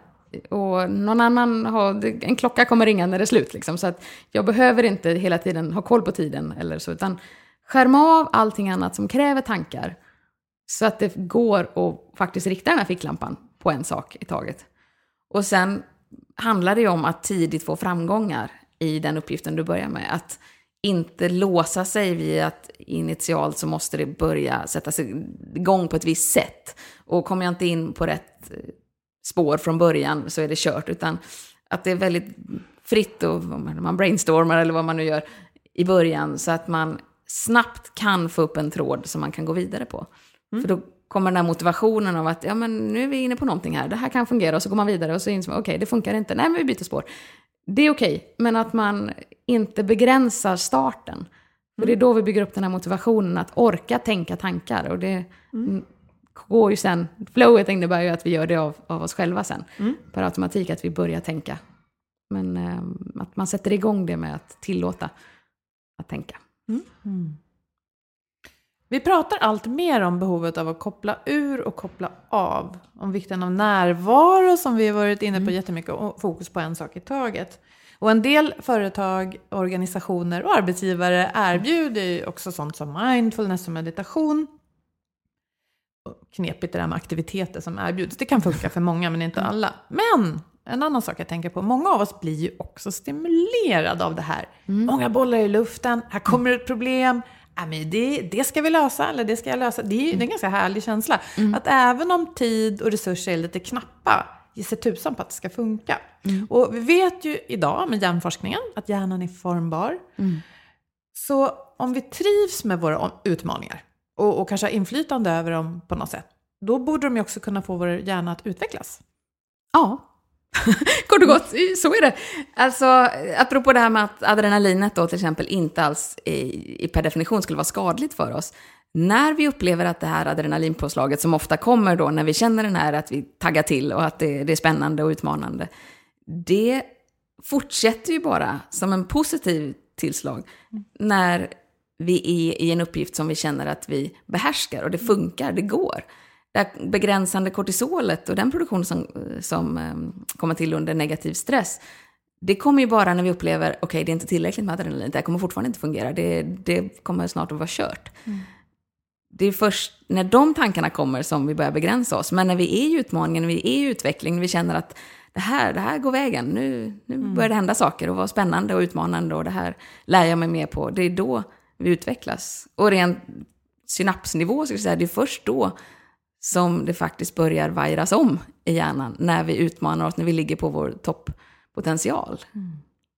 och någon annan har, en klocka kommer ringa när det är slut liksom. Så att jag behöver inte hela tiden ha koll på tiden eller så, utan skärma av allting annat som kräver tankar. Så att det går att faktiskt rikta den här ficklampan på en sak i taget. Och sen handlar det ju om att tidigt få framgångar i den uppgiften du börjar med. Att inte låsa sig vid att initialt så måste det börja sätta sig igång på ett visst sätt. Och kommer jag inte in på rätt spår från början så är det kört. Utan att det är väldigt fritt och man brainstormar eller vad man nu gör i början. Så att man snabbt kan få upp en tråd som man kan gå vidare på. För då kommer den här motivationen av att ja, men nu är vi inne på någonting här, det här kan fungera och så går man vidare och så inser man okej, det funkar inte, nej men vi byter spår. Det är okej, men att man inte begränsar starten. För det är då vi bygger upp den här motivationen att orka tänka tankar. Och det mm. Går ju sen, flowet innebär ju att vi gör det av, av oss själva sen. Per automatik att vi börjar tänka. Men eh, att man sätter igång det med att tillåta att tänka. Vi pratar allt mer om behovet av att koppla ur och koppla av. Om vikten av närvaro som vi har varit inne på jättemycket och fokus på en sak i taget. Och en del företag, organisationer och arbetsgivare erbjuder ju också sånt som mindfulness och meditation. Knepigt det där med aktiviteter som erbjuds. Det kan funka för många men inte alla. Men en annan sak jag tänker på, många av oss blir ju också stimulerade av det här. Många bollar i luften, här kommer ett problem. Men det, det ska vi lösa, eller det ska jag lösa. Det är det är en ganska härlig känsla. Att även om tid och resurser är lite knappa, ge sig tusan på att det ska funka. Och vi vet ju idag med hjärnforskningen att hjärnan är formbar. Så om vi trivs med våra utmaningar och, och kanske har inflytande över dem på något sätt, då borde de ju också kunna få vår hjärna att utvecklas. Ja, kort och gott, så är det. Alltså, apropå det här med att adrenalinet då till exempel inte alls i, per definition skulle vara skadligt för oss. När vi upplever att det här adrenalinpåslaget som ofta kommer då när vi känner den här att vi taggar till och att det, det är spännande och utmanande. Det fortsätter ju bara som en positiv tillslag när vi är i en uppgift som vi känner att vi behärskar och det funkar, det går. Det begränsande kortisolet och den produktion som, som um, kommer till under negativ stress, det kommer ju bara när vi upplever, okej okay, det är inte tillräckligt med adrenalin, det här kommer fortfarande inte fungera, det, det kommer snart att vara kört. Mm. Det är först när de tankarna kommer som vi börjar begränsa oss. Men när vi är i utmaningen, när vi är i utveckling, när vi känner att det här, det här går vägen, nu, nu mm. börjar det hända saker och vara spännande och utmanande och det här lär jag mig mer på. Det är då vi utvecklas. Och rent synapsnivå, så säga, det är först då som det faktiskt börjar vajras om i hjärnan, när vi utmanar oss, när vi ligger på vår topppotential. Mm.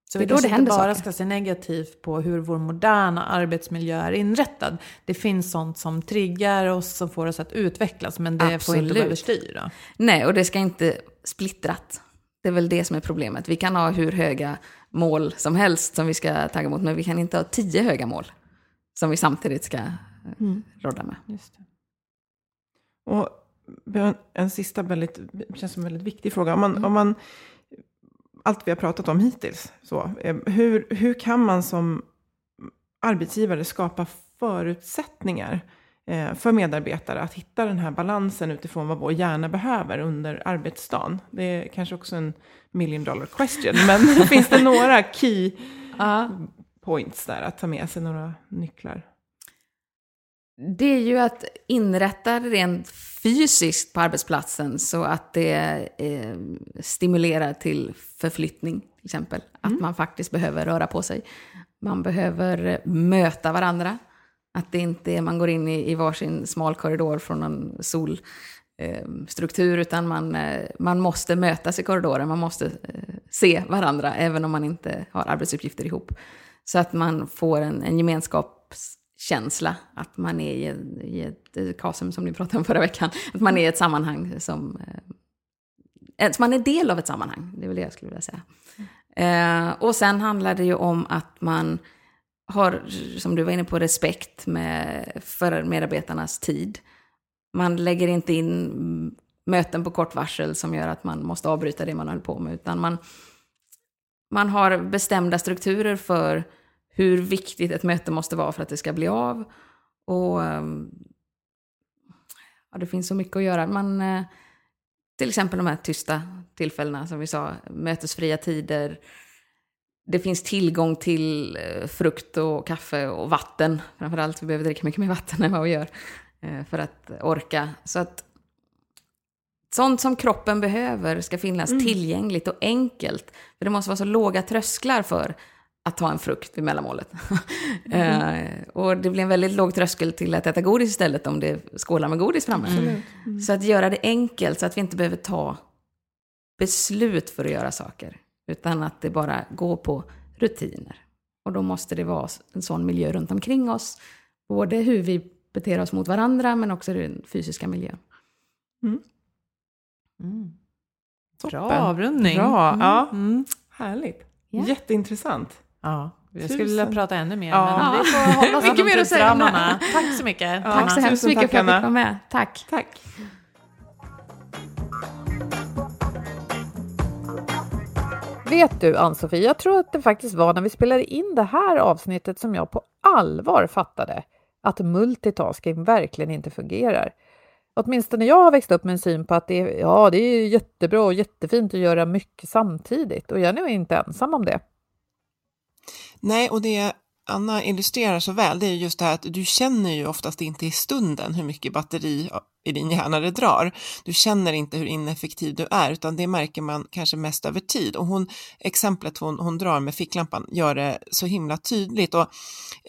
Så vi kanske inte bara saker. ska se negativt på hur vår moderna arbetsmiljö är inrättad. Det finns sånt som triggar oss, som får oss att utvecklas, men det Absolut. får inte vara överstyra. Nej, och det ska inte splittrat. Det är väl det som är problemet. Vi kan ha hur höga mål som helst som vi ska tagga mot, men vi kan inte ha tio höga mål som vi samtidigt ska mm. rodda med. Just det. Och en, en sista väldigt, känns som en väldigt viktig fråga. Om man, mm. om man allt vi har pratat om hittills. Så, eh, hur, hur kan man som arbetsgivare skapa förutsättningar eh, för medarbetare att hitta den här balansen utifrån vad vår hjärna behöver under arbetsdagen? Det är kanske också en million dollar question, men finns det några key points där att ta med sig, några nycklar? Det är ju att inrätta rent fysiskt på arbetsplatsen så att det eh, stimulerar till förflyttning, till exempel. Mm. Att man faktiskt behöver röra på sig. Man behöver möta varandra. Att det inte är man går in i, i varsin smal korridor från en solstruktur, eh, utan man, eh, man måste mötas i korridoren. Man måste eh, se varandra, även om man inte har arbetsuppgifter ihop. Så att man får en, en gemenskapskänsla, att man är i, i ett kasum som ni pratade om förra veckan. Att man är i ett sammanhang som... Eh, att man är del av ett sammanhang, det är väl det jag skulle vilja säga. Eh, och sen handlar det ju om att man har, som du var inne på, respekt med, för medarbetarnas tid. Man lägger inte in möten på kort varsel som gör att man måste avbryta det man håller på med, utan man, man har bestämda strukturer för hur viktigt ett möte måste vara för att det ska bli av. Och ehm, ja, det finns så mycket att göra. Man, eh, till exempel de här tysta tillfällena som vi sa, mötesfria tider. Det finns tillgång till eh, frukt och kaffe och vatten. Framförallt, vi behöver dricka mycket mer vatten än vad vi gör eh, för att orka. Så att sånt som kroppen behöver ska finnas mm. tillgängligt och enkelt. För det måste vara så låga trösklar för att ta en frukt vid mellanmålet. Mm. uh, och det blir en väldigt låg tröskel till att äta godis istället om det skålar med godis framme. Mm. Mm. Så att göra det enkelt så att vi inte behöver ta beslut för att göra saker. Utan att det bara går på rutiner. Och då måste det vara en sån miljö runt omkring oss. Både hur vi beter oss mot varandra men också den fysiska miljön. Mm. Mm. Bra avrundning. Bra, ja. Mm. Härligt. Yeah. Jätteintressant. Ja, jag skulle vilja prata ännu mer, ja. men vi får hålla oss inom tidsramarna. Tack så mycket. Ja, tack så hemskt mycket för att du kom med. Tack. Tack. Vet du, Ann-Sofie, jag tror att det faktiskt var när vi spelade in det här avsnittet som jag på allvar fattade att multitasking verkligen inte fungerar. Åtminstone jag har växt upp med en syn på att det, ja, det är jättebra och jättefint att göra mycket samtidigt och jag är nog inte ensam om det. Nej, och det Anna illustrerar så väl, det är just det här att du känner ju oftast inte i stunden hur mycket batteri i din hjärna det drar. Du känner inte hur ineffektiv du är, utan det märker man kanske mest över tid. Och hon, exemplet hon, hon drar med ficklampan gör det så himla tydligt. Och,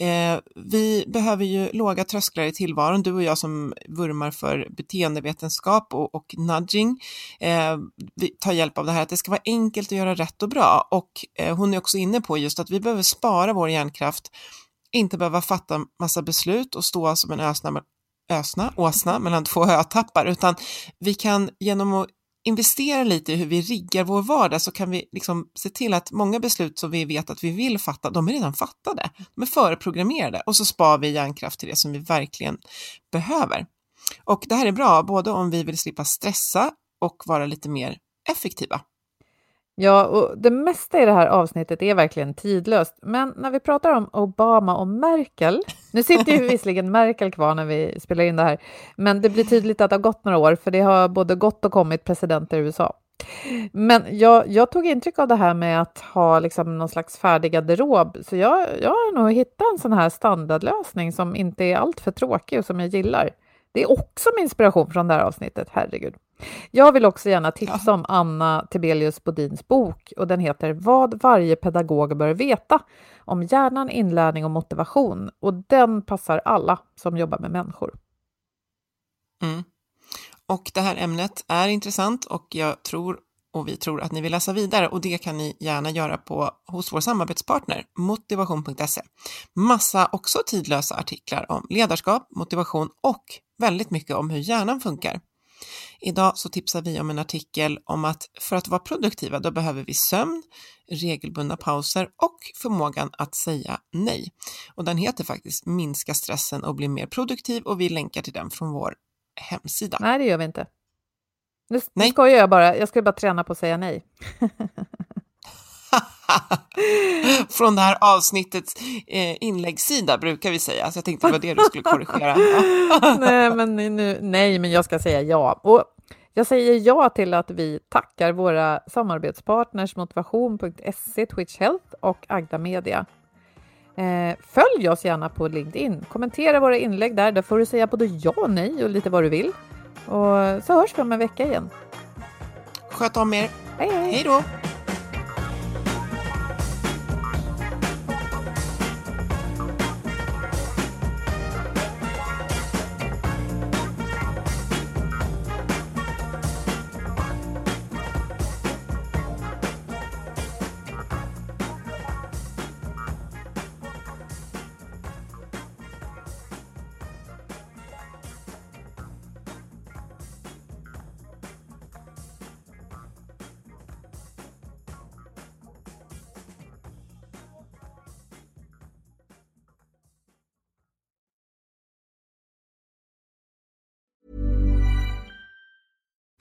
eh, vi behöver ju låga trösklar i tillvaron, du och jag som vurmar för beteendevetenskap och, och nudging. Eh, vi tar hjälp av det här att det ska vara enkelt att göra rätt och bra. Och eh, hon är också inne på just att vi behöver spara vår hjärnkraft inte behöva fatta massa beslut och stå som en ösna, åsna mellan två hötappar, utan vi kan genom att investera lite i hur vi riggar vår vardag så kan vi liksom se till att många beslut som vi vet att vi vill fatta, de är redan fattade. De är förprogrammerade och så spar vi hjärnkraft till det som vi verkligen behöver. Och det här är bra, både om vi vill slippa stressa och vara lite mer effektiva. Ja, och det mesta i det här avsnittet är verkligen tidlöst. Men när vi pratar om Obama och Merkel, nu sitter ju visserligen Merkel kvar när vi spelar in det här, men det blir tydligt att det har gått några år, för det har både gått och kommit presidenter i USA. Men jag, jag tog intryck av det här med att ha liksom någon slags färdig garderob, så jag, jag har nog hittat en sån här standardlösning som inte är alltför tråkig och som jag gillar. Det är också min inspiration från det här avsnittet, herregud. Jag vill också gärna tipsa om Anna Tibelius Bodins bok och den heter Vad varje pedagog bör veta om hjärnan, inlärning och motivation. Och den passar alla som jobbar med människor. Mm. Och det här ämnet är intressant och jag tror och vi tror att ni vill läsa vidare och det kan ni gärna göra på, hos vår samarbetspartner motivation.se. Massa också tidlösa artiklar om ledarskap, motivation och väldigt mycket om hur hjärnan funkar. Idag så tipsar vi om en artikel om att för att vara produktiva, då behöver vi sömn, regelbundna pauser och förmågan att säga nej. Och den heter faktiskt Minska stressen och bli mer produktiv och vi länkar till den från vår hemsida. Nej, det gör vi inte. Nu, nej. nu skojar jag bara, jag ska bara träna på att säga nej. Från det här avsnittets eh, inläggssida brukar vi säga, så jag tänkte det var det du skulle korrigera. nej, men nu, nej, men jag ska säga ja. Och jag säger ja till att vi tackar våra samarbetspartners motivation.se, Twitch Health och Agda Media. Eh, följ oss gärna på LinkedIn. Kommentera våra inlägg där. Där får du säga både ja och nej och lite vad du vill. Och så hörs vi om en vecka igen. Sköt om er. Hej, hej. hej då.